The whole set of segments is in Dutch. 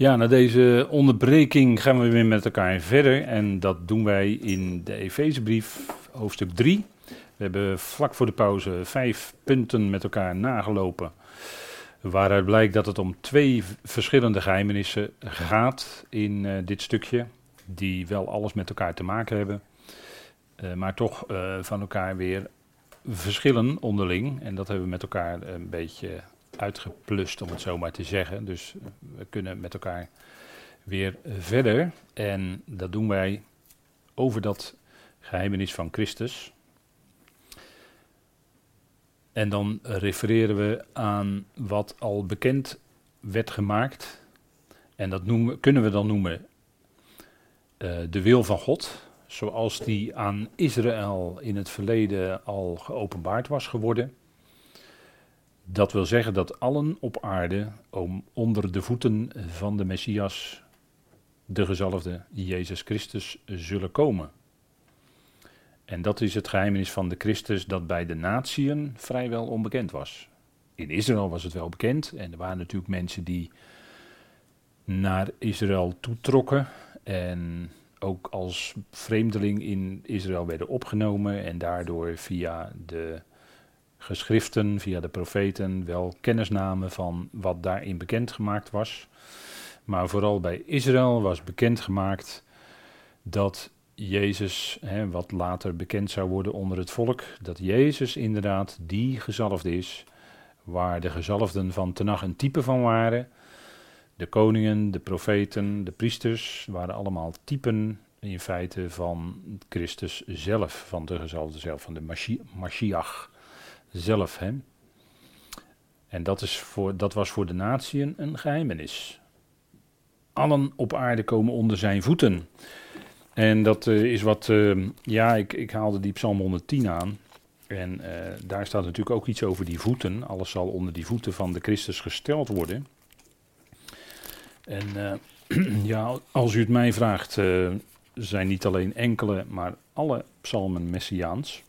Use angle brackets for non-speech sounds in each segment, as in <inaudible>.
Ja, na deze onderbreking gaan we weer met elkaar verder. En dat doen wij in de Efezebrief, hoofdstuk 3. We hebben vlak voor de pauze vijf punten met elkaar nagelopen. Waaruit blijkt dat het om twee verschillende geheimenissen gaat in uh, dit stukje. Die wel alles met elkaar te maken hebben. Uh, maar toch uh, van elkaar weer verschillen onderling. En dat hebben we met elkaar een beetje uitgeplust, om het zo maar te zeggen. Dus we kunnen met elkaar weer verder. En dat doen wij over dat geheimenis van Christus. En dan refereren we aan wat al bekend werd gemaakt. En dat noemen, kunnen we dan noemen uh, de wil van God. Zoals die aan Israël in het verleden al geopenbaard was geworden. Dat wil zeggen dat allen op aarde om onder de voeten van de Messias, de gezalfde Jezus Christus, zullen komen. En dat is het geheimnis van de Christus dat bij de natieën vrijwel onbekend was. In Israël was het wel bekend en er waren natuurlijk mensen die naar Israël toetrokken en ook als vreemdeling in Israël werden opgenomen en daardoor via de geschriften, via de profeten, wel kennis namen van wat daarin bekendgemaakt was. Maar vooral bij Israël was bekendgemaakt dat Jezus, hè, wat later bekend zou worden onder het volk, dat Jezus inderdaad die gezalfde is, waar de gezalfden van Tenach een type van waren. De koningen, de profeten, de priesters waren allemaal typen in feite van Christus zelf, van de gezalfde zelf, van de Mashiach zelf. Hè? En dat, is voor, dat was voor de natieën een geheimenis. Allen op aarde komen onder zijn voeten. En dat uh, is wat, uh, ja, ik, ik, haalde die Psalm 110 aan. En uh, daar staat natuurlijk ook iets over die voeten. Alles zal onder die voeten van de Christus gesteld worden. En <clears throat> ja, als u het mij vraagt, zijn niet alleen enkele, maar alle psalmen messiaans.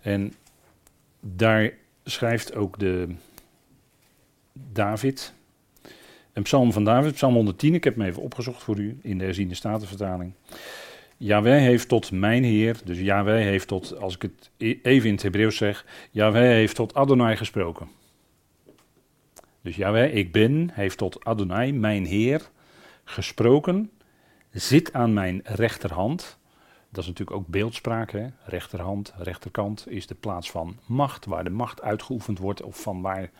En daar schrijft ook de David, een psalm van David, psalm 110, ik heb hem even opgezocht voor u in de herziende statenvertaling. Yahweh heeft tot mijn Heer, dus Yahweh heeft tot, als ik het e- even in het Hebreeuws zeg, Yahweh heeft tot Adonai gesproken. Dus Yahweh, ik ben, heeft tot Adonai, mijn Heer, gesproken, zit aan mijn rechterhand. Dat is natuurlijk ook beeldspraak. Hè? Rechterhand, rechterkant is de plaats van macht, waar de macht uitgeoefend wordt of van waar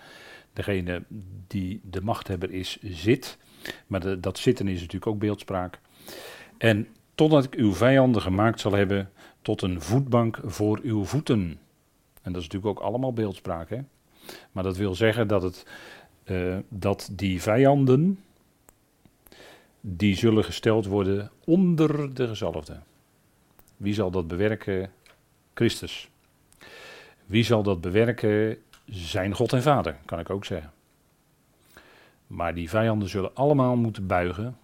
degene die de machthebber is zit. Maar dat zitten is natuurlijk ook beeldspraak. En totdat ik uw vijanden gemaakt zal hebben tot een voetbank voor uw voeten. En dat is natuurlijk ook allemaal beeldspraak. Hè? Maar dat wil zeggen dat, het, uh, dat die vijanden, die zullen gesteld worden onder de gezalfde. Wie zal dat bewerken? Christus. Wie zal dat bewerken? Zijn God en Vader, kan ik ook zeggen. Maar die vijanden zullen allemaal moeten buigen.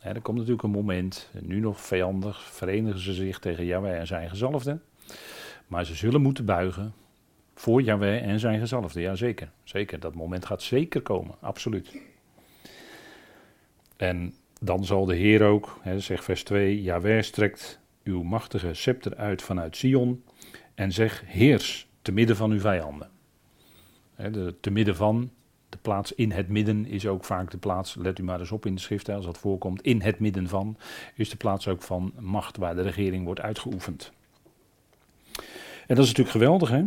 er komt natuurlijk een moment, nu nog vijandig, verenigen ze zich tegen Yahweh en zijn gezalfde. Maar ze zullen moeten buigen voor Yahweh en zijn gezalfde. Ja, zeker. Zeker. Dat moment gaat zeker komen. Absoluut. En dan zal de Heer ook, zegt vers 2, Yahweh strekt uw machtige scepter uit vanuit Sion en zeg heers te midden van uw vijanden. de, te midden van, de plaats in het midden is ook vaak de plaats, let u maar eens op in de schrift als dat voorkomt, in het midden van is de plaats ook van macht waar de regering wordt uitgeoefend. En dat is natuurlijk geweldig hè.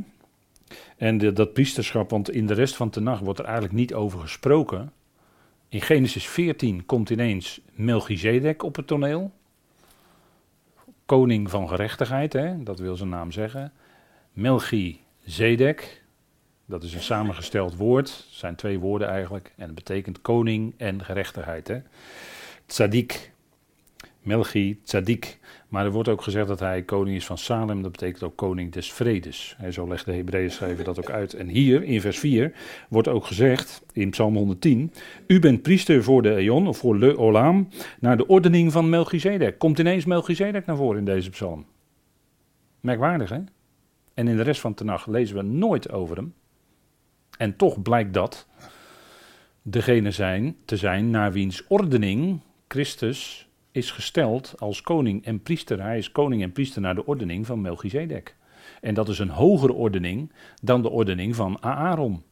En dat priesterschap, want in de rest van de nacht wordt er eigenlijk niet over gesproken. In Genesis 14 komt ineens Melchizedek op het toneel koning van gerechtigheid, hè, dat wil zijn naam zeggen. Melchizedek, dat is een samengesteld woord, zijn twee woorden eigenlijk, en het betekent koning en gerechtigheid. Hè. Tzadik, Melchi Tzadik. Maar er wordt ook gezegd dat hij koning is van Salem, dat betekent ook koning des vredes. En zo legt de Hebreeën schrijver dat ook uit. En hier in vers 4 wordt ook gezegd, in Psalm 110, u bent priester voor de Eon, of voor Le Olam, naar de ordening van Melchizedek. Komt ineens Melchizedek naar voren in deze psalm. Merkwaardig, hè? En in de rest van de nacht lezen we nooit over hem. En toch blijkt dat degene zijn, te zijn naar wiens ordening Christus is gesteld als koning en priester. Hij is koning en priester naar de ordening van Melchizedek. En dat is een hogere ordening dan de ordening van Aaron.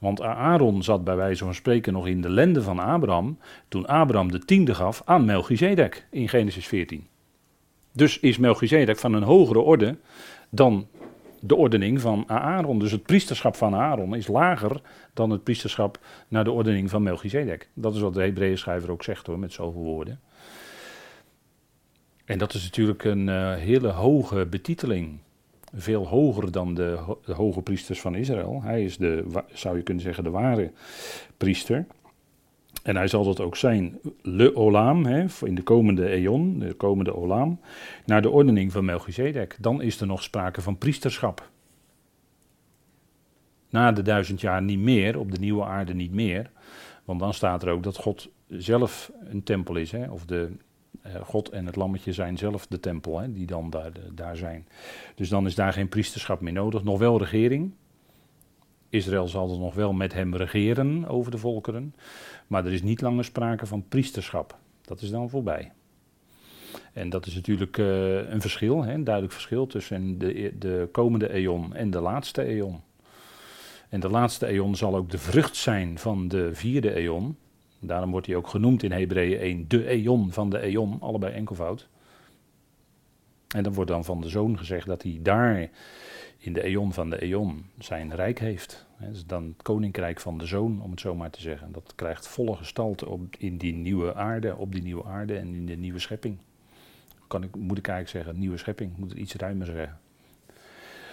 Want Aaron zat bij wijze van spreken nog in de lende van Abraham, toen Abraham de tiende gaf aan Melchizedek in Genesis 14. Dus is Melchizedek van een hogere orde dan de ordening van Aaron. Dus het priesterschap van Aaron is lager dan het priesterschap naar de ordening van Melchizedek. Dat is wat de Hebreeën schrijver ook zegt hoor, met zoveel woorden. En dat is natuurlijk een uh, hele hoge betiteling. Veel hoger dan de, hoge priesters van Israël. Hij is de, zou je kunnen zeggen, de ware priester. En hij zal dat ook zijn, le olam, hè, in de komende eon, de komende olam, naar de ordening van Melchizedek. Dan is er nog sprake van priesterschap. Na de duizend jaar niet meer, op de nieuwe aarde niet meer. Want dan staat er ook dat God zelf een tempel is. Hè, of de, eh, God en het lammetje zijn zelf de tempel, hè, die dan daar, daar zijn. Dus dan is daar geen priesterschap meer nodig. Nog wel regering. Israël zal er nog wel met hem regeren over de volkeren. Maar er is niet langer sprake van priesterschap. Dat is dan voorbij. En dat is natuurlijk uh, een verschil, hè, een duidelijk verschil tussen de, de komende eon en de laatste eon. En de laatste eon zal ook de vrucht zijn van de vierde eon. Daarom wordt hij ook genoemd in Hebreeën 1 de eon van de eon, allebei enkelvoud. En dan wordt dan van de zoon gezegd dat hij daar in de eon van de eon zijn rijk heeft. Dat is dan het koninkrijk van de zoon, om het zo maar te zeggen. Dat krijgt volle gestalte op, in die nieuwe aarde, op die nieuwe aarde en in de nieuwe schepping. Kan ik, moet ik eigenlijk zeggen, nieuwe schepping, moet het iets ruimer zeggen.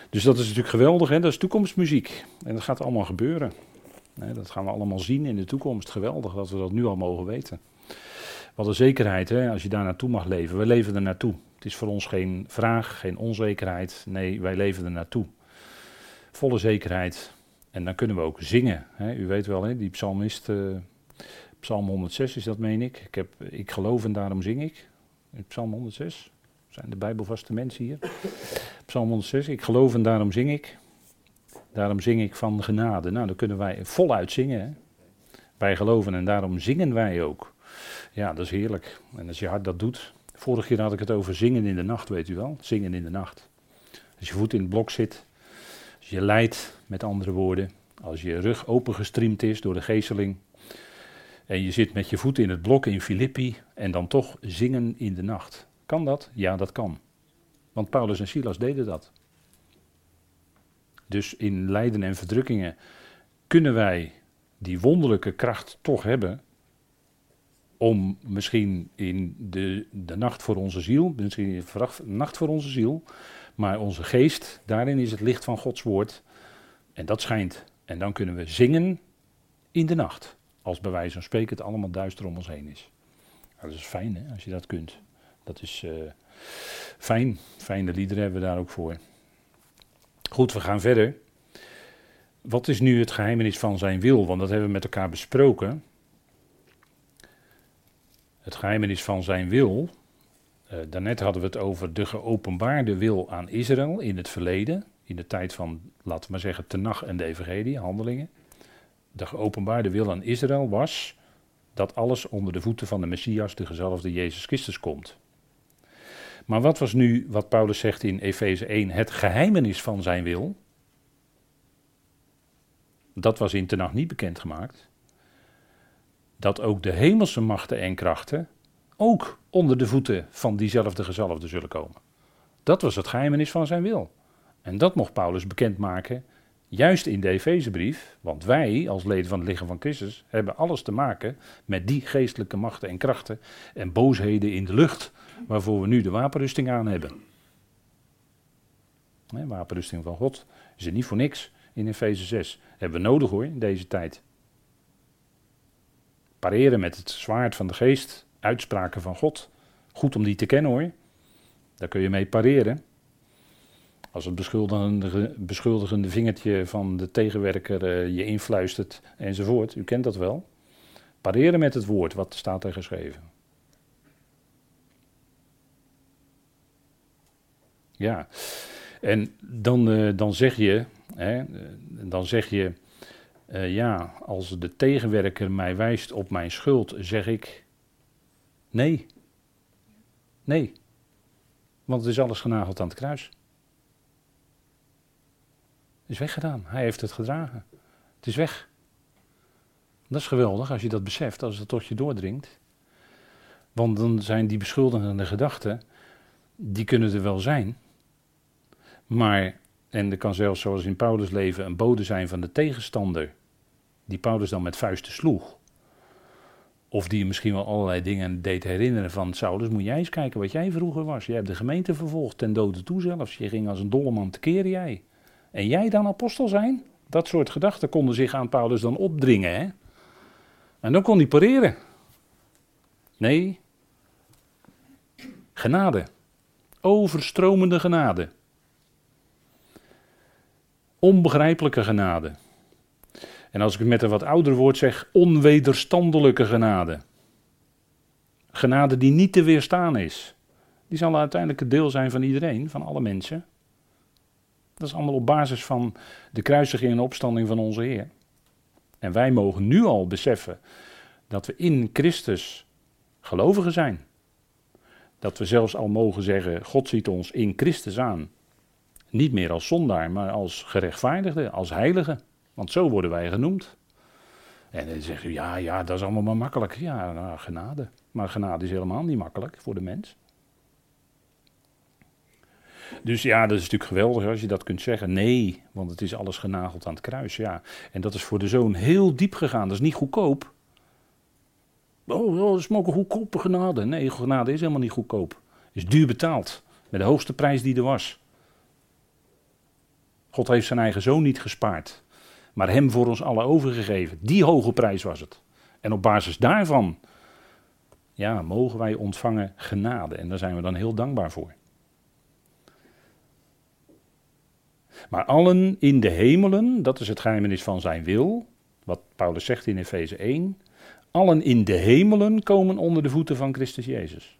Dus dat is natuurlijk geweldig, hè? dat is toekomstmuziek. En dat gaat allemaal gebeuren. Dat gaan we allemaal zien in de toekomst. Geweldig dat we dat nu al mogen weten. Wat een zekerheid, hè, als je daar naartoe mag leven. We leven er naartoe. Het is voor ons geen vraag, geen onzekerheid. Nee, wij leven er naartoe. Volle zekerheid. En dan kunnen we ook zingen. Hè. U weet wel, hè, die psalmist, uh, psalm 106 is dat, meen ik. Ik, heb, ik geloof en daarom zing ik. Psalm 106. Zijn de bijbelvaste mensen hier? Psalm 106. Ik geloof en daarom zing ik. Daarom zing ik van genade. Nou, dan kunnen wij voluit zingen. Hè. Wij geloven en daarom zingen wij ook. Ja, dat is heerlijk. En als je hart dat doet, Vorige keer had ik het over zingen in de nacht, weet u wel. Zingen in de nacht. Als je voet in het blok zit, als je lijdt, met andere woorden, als je rug opengestreamd is door de geesteling, en je zit met je voet in het blok in Filippi en dan toch zingen in de nacht. Kan dat? Ja, dat kan. Want Paulus en Silas deden dat. Dus in lijden en verdrukkingen kunnen wij die wonderlijke kracht toch hebben om misschien in de, de nacht voor onze ziel, misschien in de nacht voor onze ziel, maar onze geest, daarin is het licht van Gods woord en dat schijnt. En dan kunnen we zingen in de nacht, als bij wijze van spreken het allemaal duister om ons heen is. Nou, dat is fijn hè, als je dat kunt. Dat is uh, fijn, fijne liederen hebben we daar ook voor. Goed, we gaan verder. Wat is nu het geheimenis van zijn wil? Want dat hebben we met elkaar besproken het geheimenis van zijn wil. Uh, daarnet hadden we het over de geopenbaarde wil aan Israël in het verleden. In de tijd van, laten we maar zeggen, Tenach en de Evangelie, handelingen. De geopenbaarde wil aan Israël was dat alles onder de voeten van de Messias, de gezalfde Jezus Christus, komt. Maar wat was nu, wat Paulus zegt in Efeze 1, het geheimenis van zijn wil? Dat was in Tenach niet bekendgemaakt dat ook de hemelse machten en krachten ook onder de voeten van diezelfde gezalfde zullen komen. Dat was het geheimenis van zijn wil. En dat mocht Paulus bekendmaken, juist in de Efezebrief, want wij als leden van het lichaam van Christus hebben alles te maken met die geestelijke machten en krachten en boosheden in de lucht, waarvoor we nu de wapenrusting aan hebben. Wapenrusting van God is er niet voor niks in Efeze 6. Hebben we nodig hoor in deze tijd pareren met het zwaard van de geest, uitspraken van God. Goed om die te kennen hoor. Daar kun je mee pareren. Als het beschuldigende, beschuldigende vingertje van de tegenwerker uh, je influistert enzovoort. U kent dat wel. Pareren met het woord, wat staat er geschreven. Ja, en dan, uh, dan zeg je, hè, dan zeg je Uh, ja, als de tegenwerker mij wijst op mijn schuld, zeg ik nee. Nee. Want het is alles genageld aan het kruis. Het is weggedaan. Hij heeft het gedragen. Het is weg. Dat is geweldig als je dat beseft, als het tot je doordringt. Want dan zijn die beschuldigende gedachten, die kunnen er wel zijn. Maar, en er kan zelfs zoals in Paulus leven een bode zijn van de tegenstander, die Paulus dan met vuisten sloeg. Of die misschien wel allerlei dingen deed herinneren van Saulus, moet jij eens kijken wat jij vroeger was. Jij hebt de gemeente vervolgd, ten dode toe zelfs. Je ging als een dolle man keren jij. En jij dan apostel zijn? Dat soort gedachten konden zich aan Paulus dan opdringen. Hè? En dan kon hij pareren. Nee. Genade. Overstromende genade. Onbegrijpelijke genade. En als ik het met een wat ouder woord zeg, onwederstandelijke genade. Genade die niet te weerstaan is. Die zal uiteindelijk het deel zijn van iedereen, van alle mensen. Dat is allemaal op basis van de kruisiging en opstanding van onze Heer. En wij mogen nu al beseffen dat we in Christus gelovigen zijn. Dat we zelfs al mogen zeggen: God ziet ons in Christus aan. Niet meer als zondaar, maar als gerechtvaardigde, als heilige. Want zo worden wij genoemd. En dan zegt u: ja, ja, dat is allemaal maar makkelijk. Ja, nou, genade. Maar genade is helemaal niet makkelijk voor de mens. Dus ja, dat is natuurlijk geweldig als je dat kunt zeggen. Nee, want het is alles genageld aan het kruis. Ja. En dat is voor de zoon heel diep gegaan. Dat is niet goedkoop. Oh, oh dat is goedkope genade. Nee, genade is helemaal niet goedkoop. Is duur betaald. Met de hoogste prijs die er was. God heeft zijn eigen zoon niet gespaard. Maar hem voor ons allen overgegeven. Die hoge prijs was het. En op basis daarvan. Ja, mogen wij ontvangen genade. En daar zijn we dan heel dankbaar voor. Maar allen in de hemelen, dat is het geheimnis van zijn wil, wat Paulus zegt in Efeze 1, allen in de hemelen komen onder de voeten van Christus Jezus.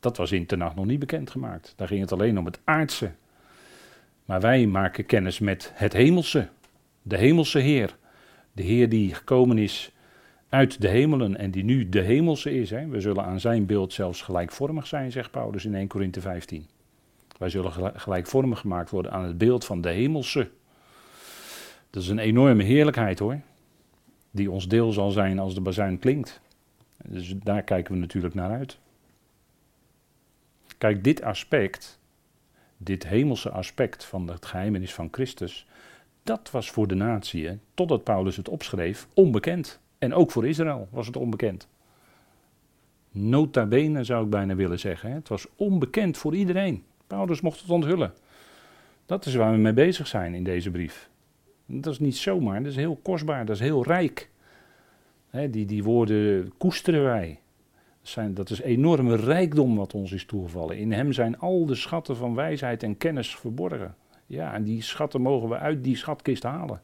Dat was in Tenach nog niet bekendgemaakt. Daar ging het alleen om het aardse. Maar wij maken kennis met het hemelse, de hemelse Heer. De Heer die gekomen is uit de hemelen en die nu de hemelse is. Hè. We zullen aan zijn beeld zelfs gelijkvormig zijn, zegt Paulus in 1 Korinthe 15. Wij zullen gelijkvormig gemaakt worden aan het beeld van de hemelse. Dat is een enorme heerlijkheid hoor. Die ons deel zal zijn als de bazuin klinkt. Dus daar kijken we natuurlijk naar uit. Kijk, dit aspect, dit hemelse aspect van het geheimenis van Christus, dat was voor de natie, totdat Paulus het opschreef, onbekend. En ook voor Israël was het onbekend. Nota bene zou ik bijna willen zeggen. Het was onbekend voor iedereen. Paulus mocht het onthullen. Dat is waar we mee bezig zijn in deze brief. Dat is niet zomaar, dat is heel kostbaar, dat is heel rijk. die, die woorden koesteren wij. Zijn, dat is enorme rijkdom wat ons is toegevallen. In hem zijn al de schatten van wijsheid en kennis verborgen. Ja, en die schatten mogen we uit die schatkist halen.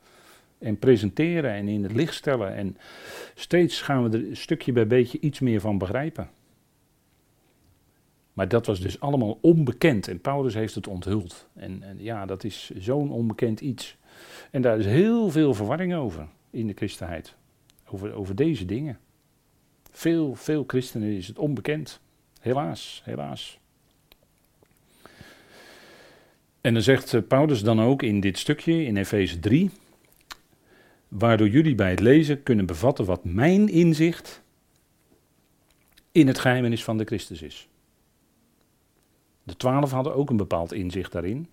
En presenteren en in het licht stellen. En steeds gaan we er stukje bij beetje iets meer van begrijpen. Maar dat was dus allemaal onbekend en Paulus heeft het onthuld. En, en ja, dat is zo'n onbekend iets. En daar is heel veel verwarring over in de christenheid. Over, over deze dingen. Veel, veel christenen is het onbekend. Helaas, helaas. En dan zegt eh, Paulus dan ook in dit stukje, in Efeze 3, waardoor jullie bij het lezen kunnen bevatten wat mijn inzicht in het geheimenis van de Christus is. De twaalf hadden ook een bepaald inzicht daarin.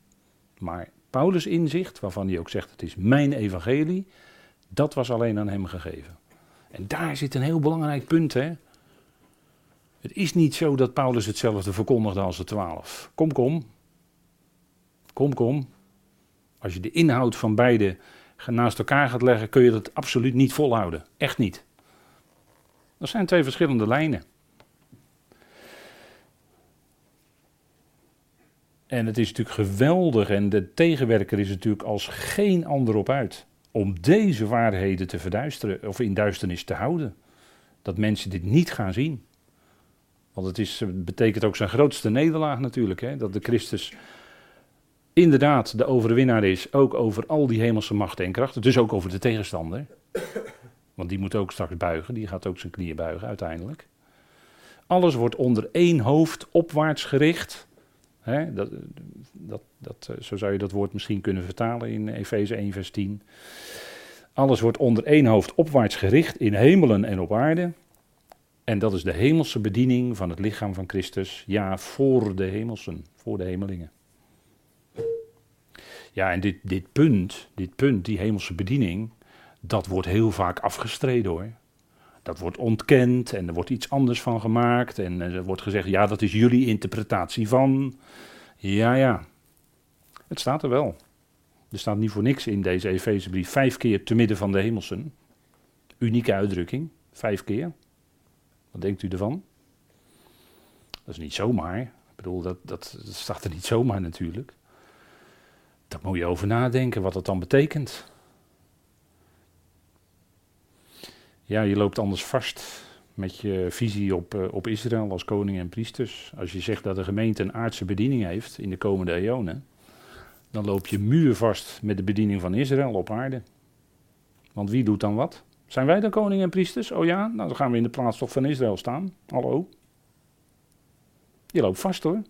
Maar Paulus' inzicht, waarvan hij ook zegt: het is mijn evangelie, dat was alleen aan hem gegeven. En daar zit een heel belangrijk punt. Hè? Het is niet zo dat Paulus hetzelfde verkondigde als de twaalf. Kom, kom. Kom, kom. Als je de inhoud van beide naast elkaar gaat leggen, kun je dat absoluut niet volhouden. Echt niet. Dat zijn twee verschillende lijnen. En het is natuurlijk geweldig en de tegenwerker is natuurlijk als geen ander op uit om deze waarheden te verduisteren of in duisternis te houden. Dat mensen dit niet gaan zien. Want het is, betekent ook zijn grootste nederlaag natuurlijk, hè? dat de Christus inderdaad de overwinnaar is, ook over al die hemelse machten en krachten, dus ook over de tegenstander. Want die moet ook straks buigen, die gaat ook zijn knieën buigen uiteindelijk. Alles wordt onder één hoofd opwaarts gericht. Dat, dat, dat, eh, zo zou je dat woord misschien kunnen vertalen in Efeze 1, vers 10. Alles wordt onder één hoofd opwaarts gericht in hemelen en op aarde. En dat is de hemelse bediening van het lichaam van Christus. Ja, voor de hemelsen, voor de hemelingen. Ja, en dit, dit punt, dit punt, die hemelse bediening, dat wordt heel vaak afgestreden hoor. Dat wordt ontkend en er wordt iets anders van gemaakt. En er wordt gezegd, ja, dat is jullie interpretatie van. Ja, ja. Het staat er wel. Er staat niet voor niks in deze Efezebrief vijf keer te midden van de hemelsen. Unieke uitdrukking, vijf keer. Wat denkt u ervan? Dat is niet zomaar. Ik bedoel, dat, dat, dat staat er niet zomaar natuurlijk. Daar moet je over nadenken wat dat dan betekent. Ja, je loopt anders vast met je visie op, uh, op Israël als koning en priesters. Als je zegt dat de gemeente een aardse bediening heeft in de komende eonen, dan loop je muurvast met de bediening van Israël op aarde. Want wie doet dan wat? Zijn wij dan koning en priesters? Oh ja, nou dan gaan we in de plaats toch van Israël staan. Hallo? Je loopt vast hoor.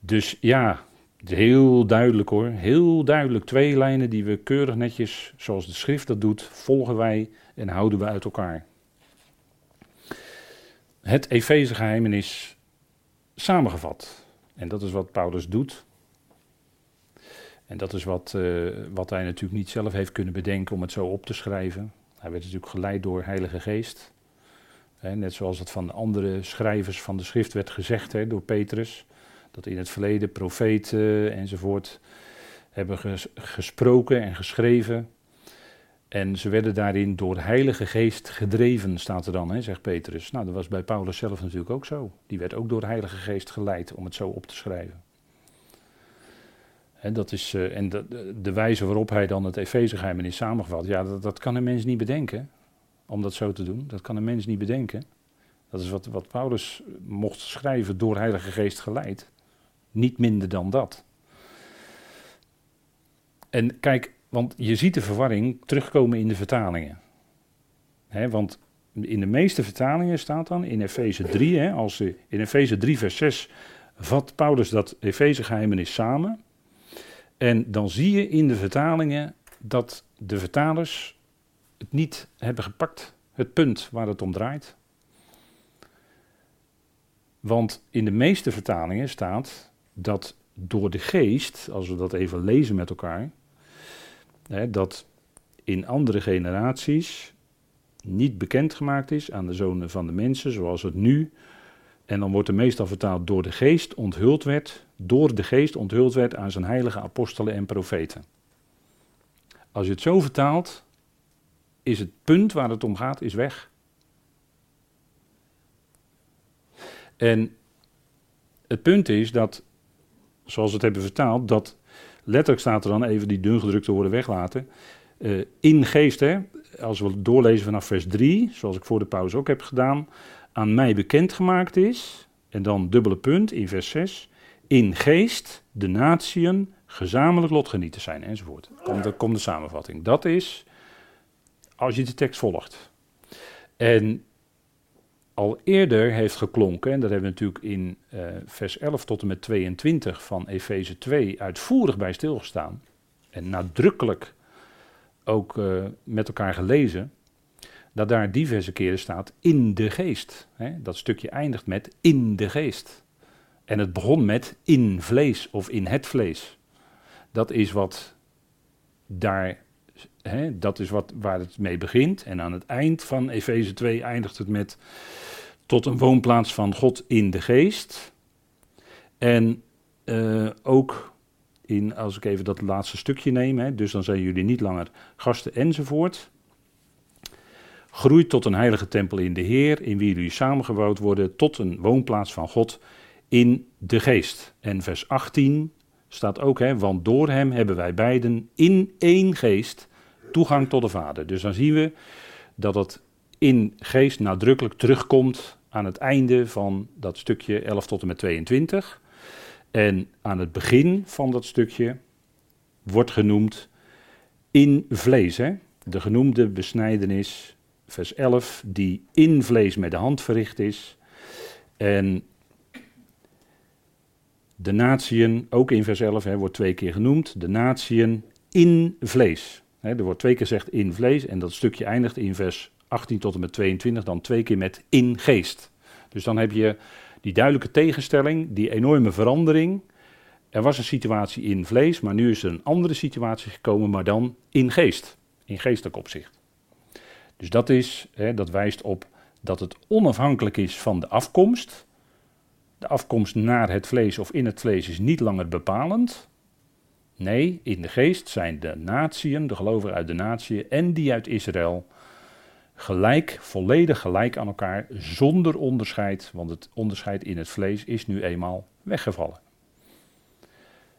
Dus ja, Heel duidelijk hoor, heel duidelijk. Twee lijnen die we keurig netjes, zoals de schrift dat doet, volgen wij en houden we uit elkaar. Het Efeze is samengevat. En dat is wat Paulus doet. En dat is wat, uh, wat hij natuurlijk niet zelf heeft kunnen bedenken om het zo op te schrijven. Hij werd natuurlijk geleid door Heilige Geest. net zoals het van de andere schrijvers van de schrift werd gezegd hè, door Petrus dat in het verleden profeten enzovoort hebben gesproken en geschreven. En ze werden daarin door de Heilige Geest gedreven, staat er dan, hè, zegt Petrus. Nou, dat was bij Paulus zelf natuurlijk ook zo. Die werd ook door de Heilige Geest geleid om het zo op te schrijven. En, dat is, uh, en de, de, wijze waarop hij dan het Efezegeheim is samengevat, ja, dat, dat, kan een mens niet bedenken. Om dat zo te doen, dat kan een mens niet bedenken. Dat is wat, wat Paulus mocht schrijven door Heilige Geest geleid. Niet minder dan dat. En kijk, want je ziet de verwarring terugkomen in de vertalingen. want in de meeste vertalingen staat dan in Efeze 3, als in Efeze 3 vers 6 vat Paulus dat Efeze is samen. En dan zie je in de vertalingen dat de vertalers het niet hebben gepakt, het punt waar het om draait. Want in de meeste vertalingen staat dat door de geest, als we dat even lezen met elkaar, hè, dat in andere generaties niet bekendgemaakt is aan de zonen van de mensen, zoals het nu, en dan wordt er meestal vertaald door de geest onthuld werd, door de geest onthuld werd aan zijn heilige apostelen en profeten. Als je het zo vertaalt, is het punt waar het om gaat, is weg. En het punt is dat zoals we het hebben vertaald, dat letterlijk staat er dan even die dungedrukte woorden weglaten. Uh, in geest, hè, als we doorlezen vanaf vers 3, zoals ik voor de pauze ook heb gedaan, aan mij bekendgemaakt is, en dan dubbele punt in vers 6, in geest de natieën gezamenlijk lotgenieten zijn, enzovoort. Dan komt de samenvatting. Dat is, als je de tekst volgt. En al eerder heeft geklonken, en daar hebben we natuurlijk in uh, vers 11 tot en met 22 van Efeze 2 uitvoerig bij stilgestaan. En nadrukkelijk ook uh, met elkaar gelezen. Dat daar diverse keren staat in de geest. Hè? Dat stukje eindigt met in de geest. En het begon met in vlees of in het vlees. Dat is wat daar, hè, dat is wat, waar het mee begint. En aan het eind van Efeze 2 eindigt het met tot een woonplaats van God in de geest. En uh, ook in, als ik even dat laatste stukje neem, dus dan zijn jullie niet langer gasten enzovoort. Groeit tot een heilige tempel in de Heer, in wie jullie samengebouwd worden tot een woonplaats van God in de geest. En vers 18 staat ook, want door hem hebben wij beiden in één geest toegang tot de Vader. Dus dan zien we dat het in geest nadrukkelijk terugkomt aan het einde van dat stukje 11 tot en met 22. En aan het begin van dat stukje wordt genoemd in vlees. Hè? De genoemde besnijdenis, vers 11, die in vlees met de hand verricht is. En de natieën, ook in vers 11, hè, wordt twee keer genoemd. De natieën in vlees. Er wordt twee keer gezegd in vlees en dat stukje eindigt in vers 18 tot en met 22, dan twee keer met in geest. Dus dan heb je die duidelijke tegenstelling, die enorme verandering. Er was een situatie in vlees, maar nu is er een andere situatie gekomen, maar dan in geest, in geestelijk opzicht. Dus dat, is, dat wijst op dat het onafhankelijk is van de afkomst. De afkomst naar het vlees of in het vlees is niet langer bepalend. Nee, in de geest zijn de natieën, de gelovigen uit de natieën en die uit Israël gelijk, volledig gelijk aan elkaar, zonder onderscheid, want het onderscheid in het vlees is nu eenmaal weggevallen.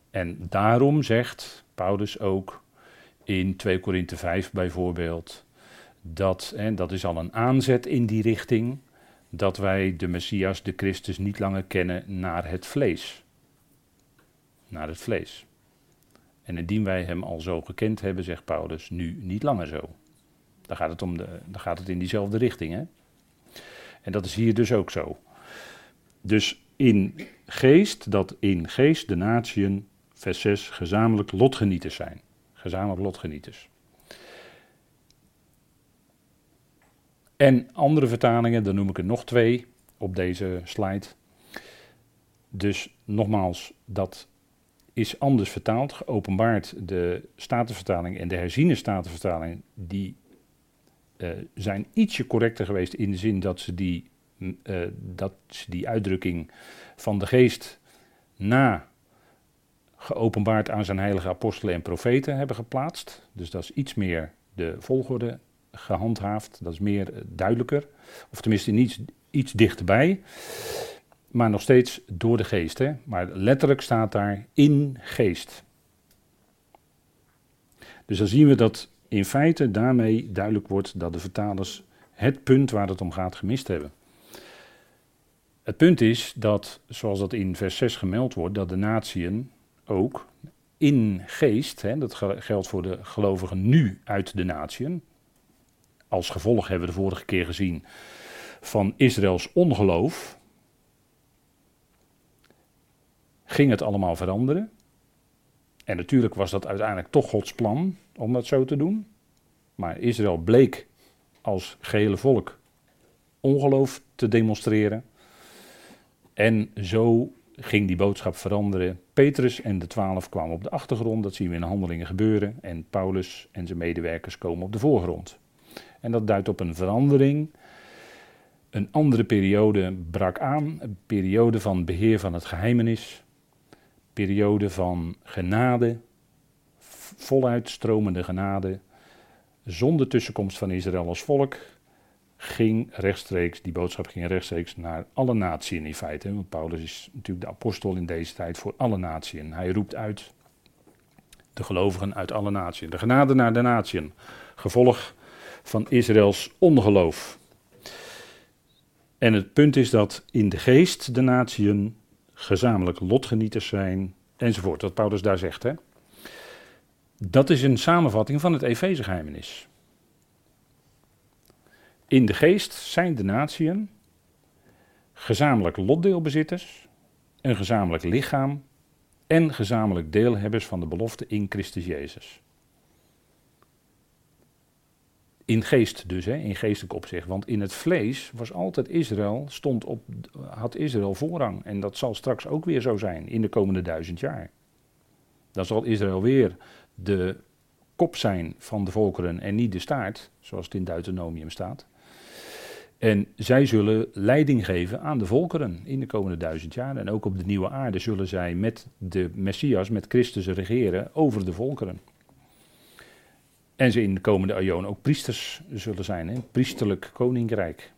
En daarom zegt Paulus ook in 2 Korinthe 5 bijvoorbeeld, dat, en dat is al een aanzet in die richting, dat wij de Messias, de Christus, niet langer kennen naar het vlees. Naar het vlees. En indien wij hem al zo gekend hebben, zegt Paulus, nu niet langer zo. Dan gaat het, om de, gaat het in diezelfde richting. Hè? En dat is hier dus ook zo. Dus in geest, dat in geest de natieën, vers 6, gezamenlijk lotgenieters zijn. Gezamenlijk lotgenieters. En andere vertalingen, dan noem ik er nog twee op deze slide. Dus nogmaals, dat is anders vertaald, geopenbaard. De Statenvertaling en de herziene Statenvertaling, die uh, zijn ietsje correcter geweest in de zin dat ze die, uh, dat ze die uitdrukking van de geest na geopenbaard aan zijn heilige apostelen en profeten hebben geplaatst. Dus dat is iets meer de volgorde gehandhaafd. Dat is meer eh, duidelijker. Of tenminste iets, iets dichterbij. Maar nog steeds door de geest. Hè? Maar letterlijk staat daar in geest. Dus dan zien we dat in feite daarmee duidelijk wordt dat de vertalers het punt waar het om gaat gemist hebben. Het punt is dat, zoals dat in vers 6 gemeld wordt, dat de natieën ook in geest, hè, dat geldt voor de gelovigen nu uit de natieën, als gevolg hebben we de vorige keer gezien van Israëls ongeloof, ging het allemaal veranderen. En natuurlijk was dat uiteindelijk toch Gods plan om dat zo te doen. Maar Israël bleek als gehele volk ongeloof te demonstreren. En zo ging die boodschap veranderen. Petrus en de twaalf kwamen op de achtergrond, dat zien we in de handelingen gebeuren. En Paulus en zijn medewerkers komen op de voorgrond. En dat duidt op een verandering. Een andere periode brak aan, een periode van beheer van het geheimenis, periode van genade, voluit stromende genade, zonder tussenkomst van Israël als volk, ging rechtstreeks, die boodschap ging rechtstreeks naar alle naties in feite. Want Paulus is natuurlijk de apostel in deze tijd voor alle naties. Hij roept uit de gelovigen uit alle naties. De genade naar de naties. Gevolg van Israëls ongeloof. En het punt is dat in de geest de natieën gezamenlijk lotgenieters zijn, enzovoort. Wat Paulus daar zegt. Hè? Dat is een samenvatting van het Efezegeheimenis. In de geest zijn de natieën gezamenlijk lotdeelbezitters, een gezamenlijk lichaam en gezamenlijk deelhebbers van de belofte in Christus Jezus. In geest dus, hè, in geestelijk opzicht. Want in het vlees was altijd Israël, stond op, had Israël voorrang. En dat zal straks ook weer zo zijn in de komende duizend jaar. Dan zal Israël weer de kop zijn van de volkeren en niet de staart, zoals het in Deuteronomium staat. En zij zullen leiding geven aan de volkeren in de komende duizend jaar. En ook op de nieuwe aarde zullen zij met de Messias, met Christus regeren over de volkeren. En ze in de komende aion ook priesters zullen zijn, een priesterlijk koninkrijk.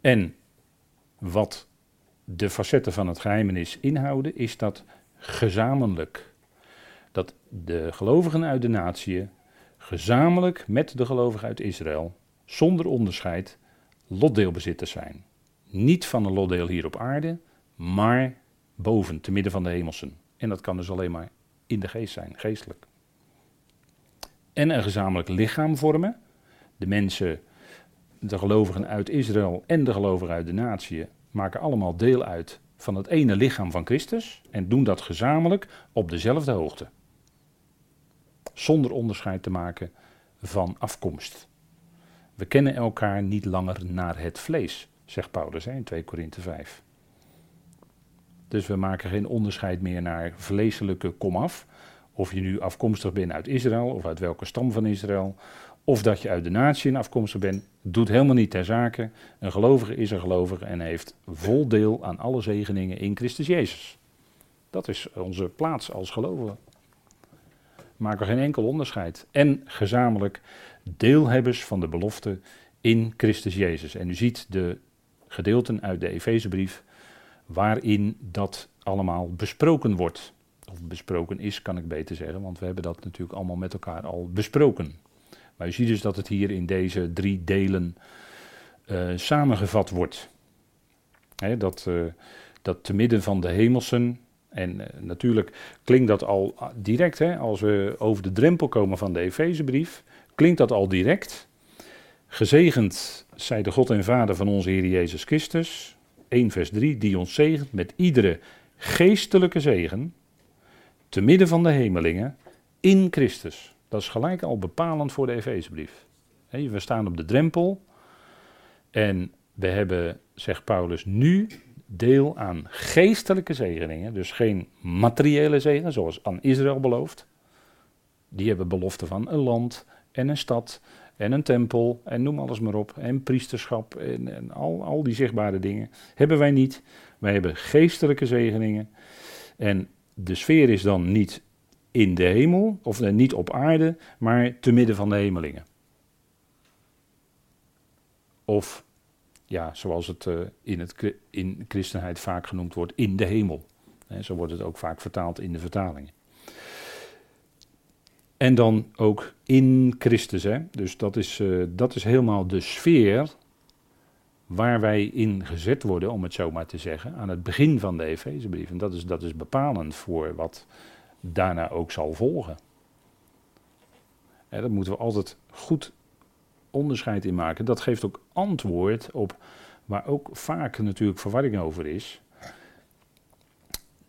En wat de facetten van het geheimenis inhouden, is dat gezamenlijk. Dat de gelovigen uit de natie gezamenlijk met de gelovigen uit Israël, zonder onderscheid, lotdeelbezitters zijn. Niet van een lotdeel hier op aarde, maar boven, te midden van de hemelsen. En dat kan dus alleen maar in de geest zijn, geestelijk. En een gezamenlijk lichaam vormen. De mensen, de gelovigen uit Israël en de gelovigen uit de natie maken allemaal deel uit van het ene lichaam van Christus en doen dat gezamenlijk op dezelfde hoogte. Zonder onderscheid te maken van afkomst. We kennen elkaar niet langer naar het vlees, zegt Paulus in 2 Korinthe 5. Dus we maken geen onderscheid meer naar vleeselijke komaf. Of je nu afkomstig bent uit Israël of uit welke stam van Israël. Of dat je uit de natie afkomstig bent, doet helemaal niet ter zake. Een gelovige is een gelovige en heeft vol deel aan alle zegeningen in Christus Jezus. Dat is onze plaats als gelovigen. Maken geen enkel onderscheid. En gezamenlijk deelhebbers van de belofte in Christus Jezus. En u ziet de gedeelten uit de Efezebrief waarin dat allemaal besproken wordt. Of besproken is, kan ik beter zeggen, want we hebben dat natuurlijk allemaal met elkaar al besproken. Maar u ziet dus dat het hier in deze drie delen uh, samengevat wordt. dat, uh, dat te midden van de hemelsen, en uh, natuurlijk klinkt dat al direct, hè, als we over de drempel komen van de Efezebrief, klinkt dat al direct. Gezegend zij de God en Vader van onze Heer Jezus Christus, 1 vers 3, die ons zegent met iedere geestelijke zegen, te midden van de hemelingen, in Christus. Dat is gelijk al bepalend voor de Efezebrief. We staan op de drempel en we hebben, zegt Paulus, nu deel aan geestelijke zegeningen. Dus geen materiële zegen, zoals aan Israël beloofd. Die hebben belofte van een land en een stad en een tempel en noem alles maar op. En priesterschap en, en al, al die zichtbare dingen. Hebben wij niet. Wij hebben geestelijke zegeningen. En de sfeer is dan niet in de hemel, of eh, niet op aarde, maar te midden van de hemelingen. Of, ja, zoals het uh, in, het in christenheid vaak genoemd wordt, in de hemel. zo wordt het ook vaak vertaald in de vertalingen. En dan ook in Christus. Hè? Dus dat is, uh, dat is helemaal de sfeer waar wij in gezet worden, om het zo maar te zeggen, aan het begin van de Efezebrief. En dat is, dat is bepalend voor wat daarna ook zal volgen. En daar moeten we altijd goed onderscheid in maken. Dat geeft ook antwoord op waar ook vaak natuurlijk verwarring over is.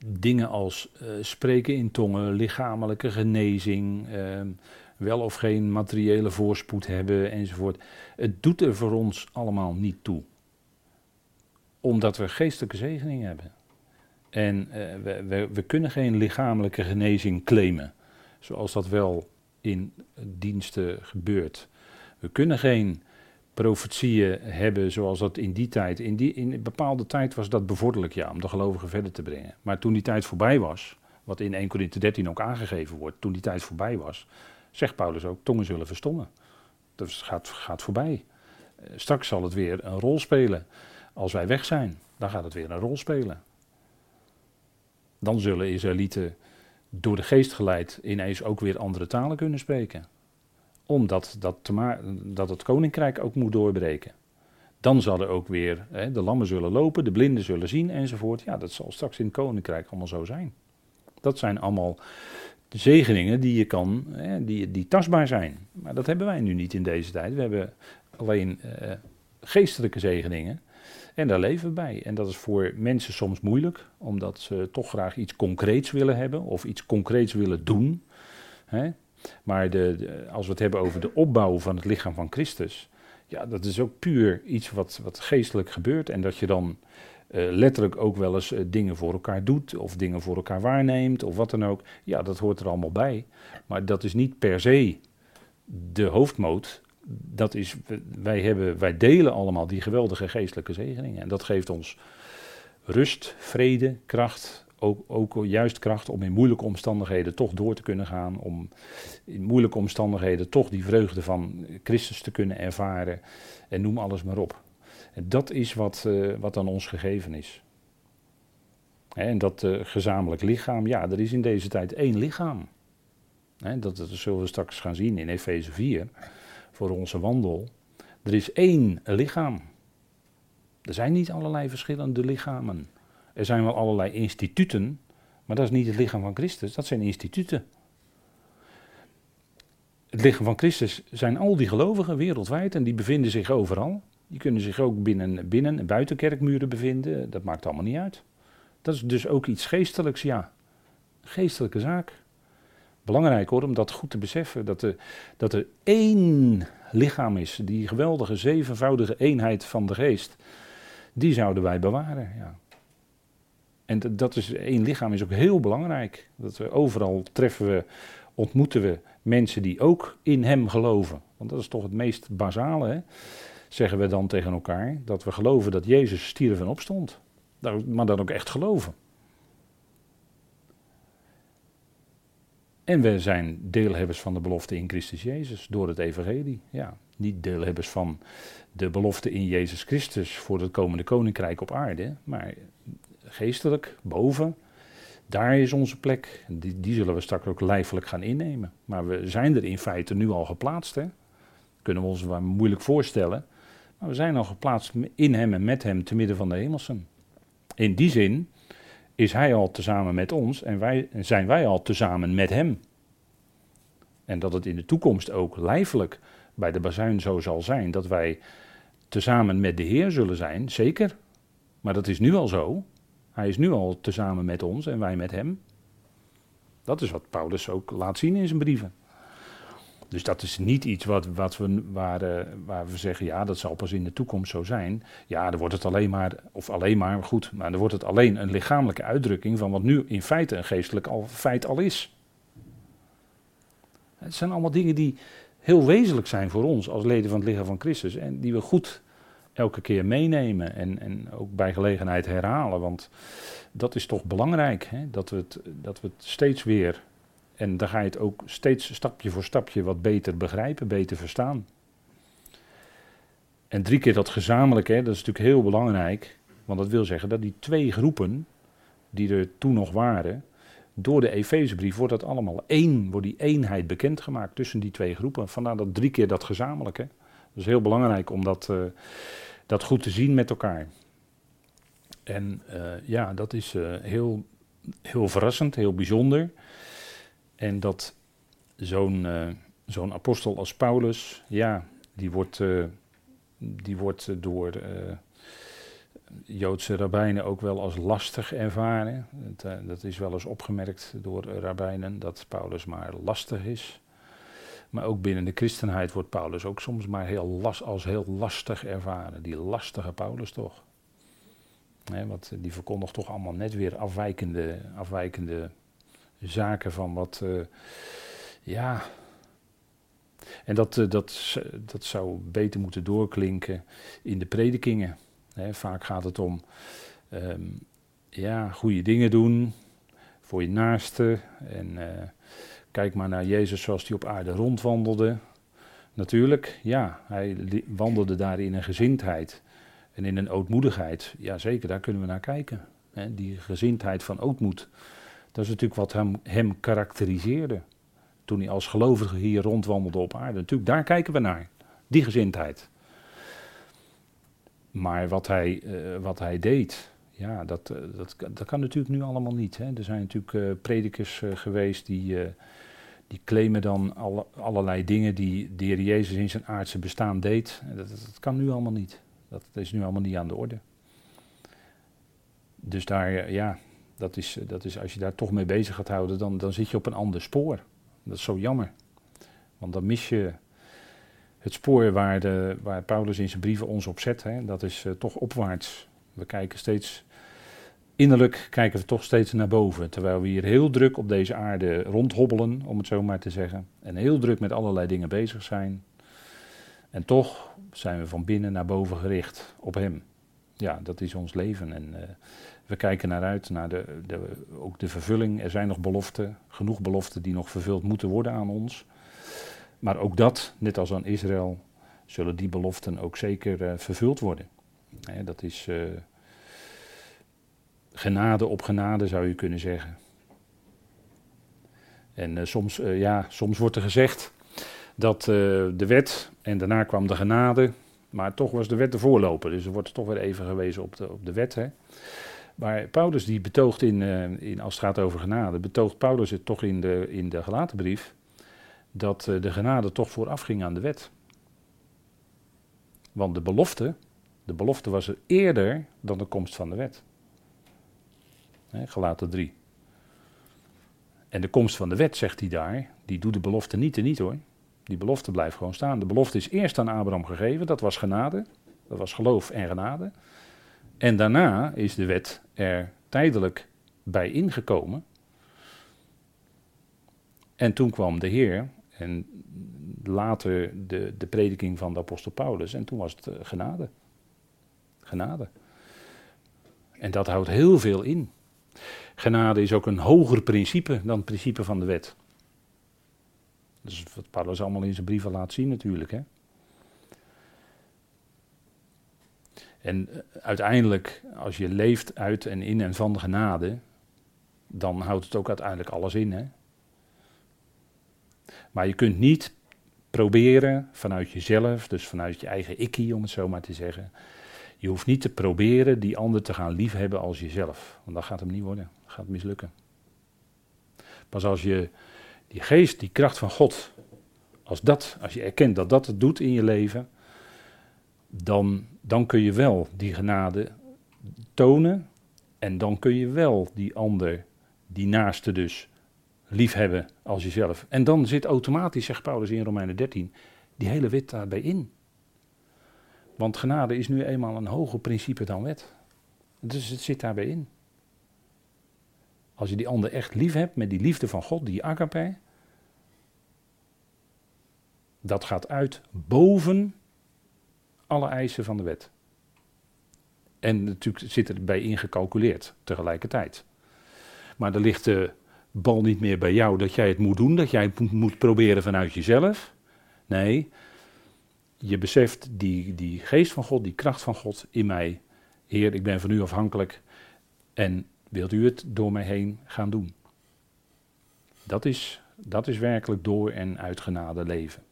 Dingen als uh, spreken in tongen, lichamelijke genezing, uh, wel of geen materiële voorspoed hebben enzovoort. Het doet er voor ons allemaal niet toe. Omdat we geestelijke zegening hebben. En we, we, we, kunnen geen lichamelijke genezing claimen, zoals dat wel in diensten gebeurt. We kunnen geen profetieën hebben zoals dat in die tijd. In, die, in een bepaalde tijd was dat bevorderlijk, ja, om de gelovigen verder te brengen. Maar toen die tijd voorbij was, wat in 1 Corinthië 13 ook aangegeven wordt, toen die tijd voorbij was, zegt Paulus ook, tongen zullen verstommen. Dat gaat, gaat voorbij. Eh, straks zal het weer een rol spelen. Als wij weg zijn, dan gaat het weer een rol spelen. Dan zullen Israëlieten door de geest geleid ineens ook weer andere talen kunnen spreken. Omdat dat, te dat het koninkrijk ook moet doorbreken. Dan zal er ook weer, hè, de lammen zullen lopen, de blinden zullen zien enzovoort. Ja, dat zal straks in het koninkrijk allemaal zo zijn. Dat zijn allemaal zegeningen die je kan, hè, die, die tastbaar zijn. Maar dat hebben wij nu niet in deze tijd. We hebben alleen uh, geestelijke zegeningen. En daar leven we bij. En dat is voor mensen soms moeilijk, omdat ze toch graag iets concreets willen hebben of iets concreets willen doen. Hè? Maar de, als we het hebben over de opbouw van het lichaam van Christus, ja, dat is ook puur iets wat, wat geestelijk gebeurt. En dat je dan uh, letterlijk ook wel eens uh, dingen voor elkaar doet, of dingen voor elkaar waarneemt, of wat dan ook. Ja, dat hoort er allemaal bij. Maar dat is niet per se de hoofdmoot dat is, wij, hebben, wij delen allemaal die geweldige geestelijke zegeningen. En dat geeft ons rust, vrede, kracht. Ook, ook juist kracht om in moeilijke omstandigheden toch door te kunnen gaan. Om in moeilijke omstandigheden toch die vreugde van Christus te kunnen ervaren. En noem alles maar op. Dat is wat, uh, wat aan ons gegeven is. en dat uh, gezamenlijk lichaam, ja, er is in deze tijd één lichaam. dat, dat zullen we straks gaan zien in Efeze 4 voor onze wandel. Er is één lichaam. Er zijn niet allerlei verschillende lichamen. er zijn wel allerlei instituten, maar dat is niet het lichaam van Christus, dat zijn instituten. Het lichaam van Christus zijn al die gelovigen wereldwijd en die bevinden zich overal. Die kunnen zich ook binnen, binnen en buiten kerkmuren bevinden, dat maakt allemaal niet uit. Dat is dus ook iets geestelijks, ja. Geestelijke zaak. Belangrijk hoor, om dat goed te beseffen, dat er, dat er één lichaam is, die geweldige zevenvoudige eenheid van de geest, die zouden wij bewaren. Ja. En dat is, één lichaam is ook heel belangrijk. Dat we overal treffen we, ontmoeten we mensen die ook in hem geloven. Want dat is toch het meest basale, hè? Zeggen we dan tegen elkaar. Dat we geloven dat Jezus stierf en opstond. Maar dan ook echt geloven. En we zijn deelhebbers van de belofte in Christus Jezus door het evangelie. Ja, niet deelhebbers van de belofte in Jezus Christus voor het komende koninkrijk op aarde, maar geestelijk, boven. Daar is onze plek. Die, die zullen we straks ook lijfelijk gaan innemen. Maar we zijn er in feite nu al geplaatst. Hè? Kunnen we ons wel moeilijk voorstellen. Maar we zijn al geplaatst in hem en met hem te midden van de hemelsen. In die zin is hij al tezamen met ons en wij, zijn wij al tezamen met hem. En dat het in de toekomst ook lijfelijk bij de bazuin zo zal zijn dat wij tezamen met de Heer zullen zijn, zeker. Maar dat is nu al zo. Hij is nu al tezamen met ons en wij met hem. Dat is wat Paulus ook laat zien in zijn brieven. Dus dat is niet iets wat, wat we, waar, uh, waar we zeggen, ja, dat zal pas in de toekomst zo zijn. Ja, dan wordt het alleen maar, of alleen maar, goed, maar dan wordt het alleen een lichamelijke uitdrukking van wat nu in feite een geestelijk al, feit al is. Het zijn allemaal dingen die heel wezenlijk zijn voor ons als leden van het lichaam van Christus en die we goed elke keer meenemen en, en ook bij gelegenheid herhalen. Want dat is toch belangrijk, hè? Dat, we het, dat we het steeds weer en dan ga je het ook steeds stapje voor stapje wat beter begrijpen, beter verstaan. En drie keer dat gezamenlijk, hè, dat is natuurlijk heel belangrijk. Want dat wil zeggen dat die twee groepen, die er toen nog waren, door de Efezebrief wordt dat allemaal één, wordt die eenheid bekendgemaakt tussen die twee groepen. Vandaar dat drie keer dat gezamenlijke. Dat is heel belangrijk om dat, uh, dat goed te zien met elkaar. En uh, ja, dat is uh, heel, heel verrassend, heel bijzonder. En dat zo'n uh, zo'n apostel als Paulus, ja, die wordt, uh, die wordt door uh, Joodse rabbijnen ook wel als lastig ervaren. Dat, dat is wel eens opgemerkt door rabbijnen, dat Paulus maar lastig is. Maar ook binnen de christenheid wordt Paulus ook soms maar heel als heel lastig ervaren. Die lastige Paulus toch. Want die verkondigt toch allemaal net weer afwijkende, afwijkende zaken van wat, uh, ja. En dat, uh, dat, dat zou beter moeten doorklinken in de predikingen. Hè, vaak gaat het om, um, ja, goede dingen doen voor je naaste. En uh, kijk maar naar Jezus zoals hij op aarde rondwandelde. Natuurlijk, ja, hij wandelde daar in een gezindheid en in een ootmoedigheid. Ja, zeker, daar kunnen we naar kijken. Die gezindheid van ootmoed. Dat is natuurlijk wat hem, hem karakteriseerde. Toen hij als gelovige hier rondwandelde op aarde. Natuurlijk, daar kijken we naar. Die gezindheid. Maar wat hij, uh, wat hij deed, ja, dat, uh, dat, dat kan natuurlijk nu allemaal niet. Hè. Er zijn natuurlijk uh, predikers geweest die, die claimen dan alle, allerlei dingen die de Jezus in zijn aardse bestaan deed. Dat, dat, dat, kan nu allemaal niet. Dat is nu allemaal niet aan de orde. Dus daar, ja, dat is, eh, dat is, als je daar toch mee bezig gaat houden, dan, dan zit je op een ander spoor. Dat is zo jammer. Want dan mis je het spoor waar, de, waar Paulus in zijn brieven ons op zet. Hè. Dat is uh, toch opwaarts. We kijken steeds, innerlijk kijken we toch steeds naar boven. Terwijl we hier heel druk op deze aarde rondhobbelen, om het zo maar te zeggen. En heel druk met allerlei dingen bezig zijn. En toch zijn we van binnen naar boven gericht op Hem. Ja, dat is ons leven. En uh, we kijken naar uit, naar de, de, ook de vervulling. Er zijn nog beloften, genoeg beloften die nog vervuld moeten worden aan ons. Maar ook dat, net als aan Israël, zullen die beloften ook zeker uh, vervuld worden. dat is uh, genade op genade, zou je kunnen zeggen. En soms, ja, soms wordt er gezegd dat de wet en daarna kwam de genade, maar toch was de wet de voorloper. Dus er wordt toch weer even gewezen op de, op de wet. Hè. Maar Paulus die betoogt in, uh, in, als het gaat over genade, betoogt Paulus het toch in de, in de gelaten brief, dat uh, de genade toch vooraf ging aan de wet. Want de belofte, de belofte was er eerder dan de komst van de wet. Gelaten 3. En de komst van de wet, zegt hij daar, die doet de belofte niet en niet hoor. Die belofte blijft gewoon staan. De belofte is eerst aan Abraham gegeven, dat was genade. Dat was geloof en genade. En daarna is de wet er tijdelijk bij ingekomen. En toen kwam de Heer en later de, de prediking van de apostel Paulus en toen was het eh, genade. Genade. En dat houdt heel veel in. Genade is ook een hoger principe dan het principe van de wet. Dat is wat Paulus allemaal in zijn brieven laat zien natuurlijk. Hè? En eh, uiteindelijk, als je leeft uit en in en van genade, dan houdt het ook uiteindelijk alles in. Hè? Maar je kunt niet proberen vanuit jezelf, dus vanuit je eigen ikkie om het zo maar te zeggen. Je hoeft niet te proberen die ander te gaan liefhebben als jezelf. Want dat gaat hem niet worden. Dat gaat mislukken. Pas als je die geest, die kracht van God, als, dat, als je erkent dat dat het doet in je leven, dan, dan kun je wel die genade tonen. En dan kun je wel die ander, die naaste dus, liefhebben als jezelf. En dan zit automatisch, zegt Paulus in Romeinen 13, die hele wet daarbij in. Want genade is nu eenmaal een hoger principe dan wet. Dus het zit daarbij in. Als je die ander echt lief hebt met die liefde van God, die agape, dat gaat uit boven alle eisen van de wet. En natuurlijk zit erbij ingecalculeerd tegelijkertijd. Maar er ligt de bal niet meer bij jou dat jij het moet doen, dat jij het moet proberen vanuit jezelf. Nee, je beseft die, die geest van God, die kracht van God in mij. Heer, ik ben van u afhankelijk en wilt u het door mij heen gaan doen? Dat is, dat is werkelijk door en uit genade leven.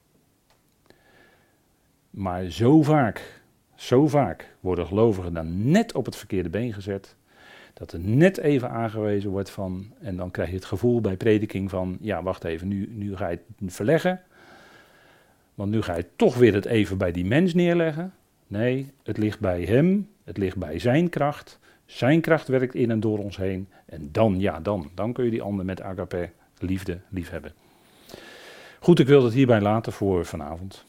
Maar zo vaak, zo vaak worden gelovigen dan net op het verkeerde been gezet. Dat er net even aangewezen wordt van, en dan krijg je het gevoel bij prediking van, ja wacht even, nu, nu ga je het verleggen. Want nu ga je toch weer het even bij die mens neerleggen. Nee, het ligt bij hem, het ligt bij zijn kracht. Zijn kracht werkt in en door ons heen. En dan, ja, dan, dan kun je die ander met agape, liefde, liefhebben. Goed, ik wil het hierbij laten voor vanavond.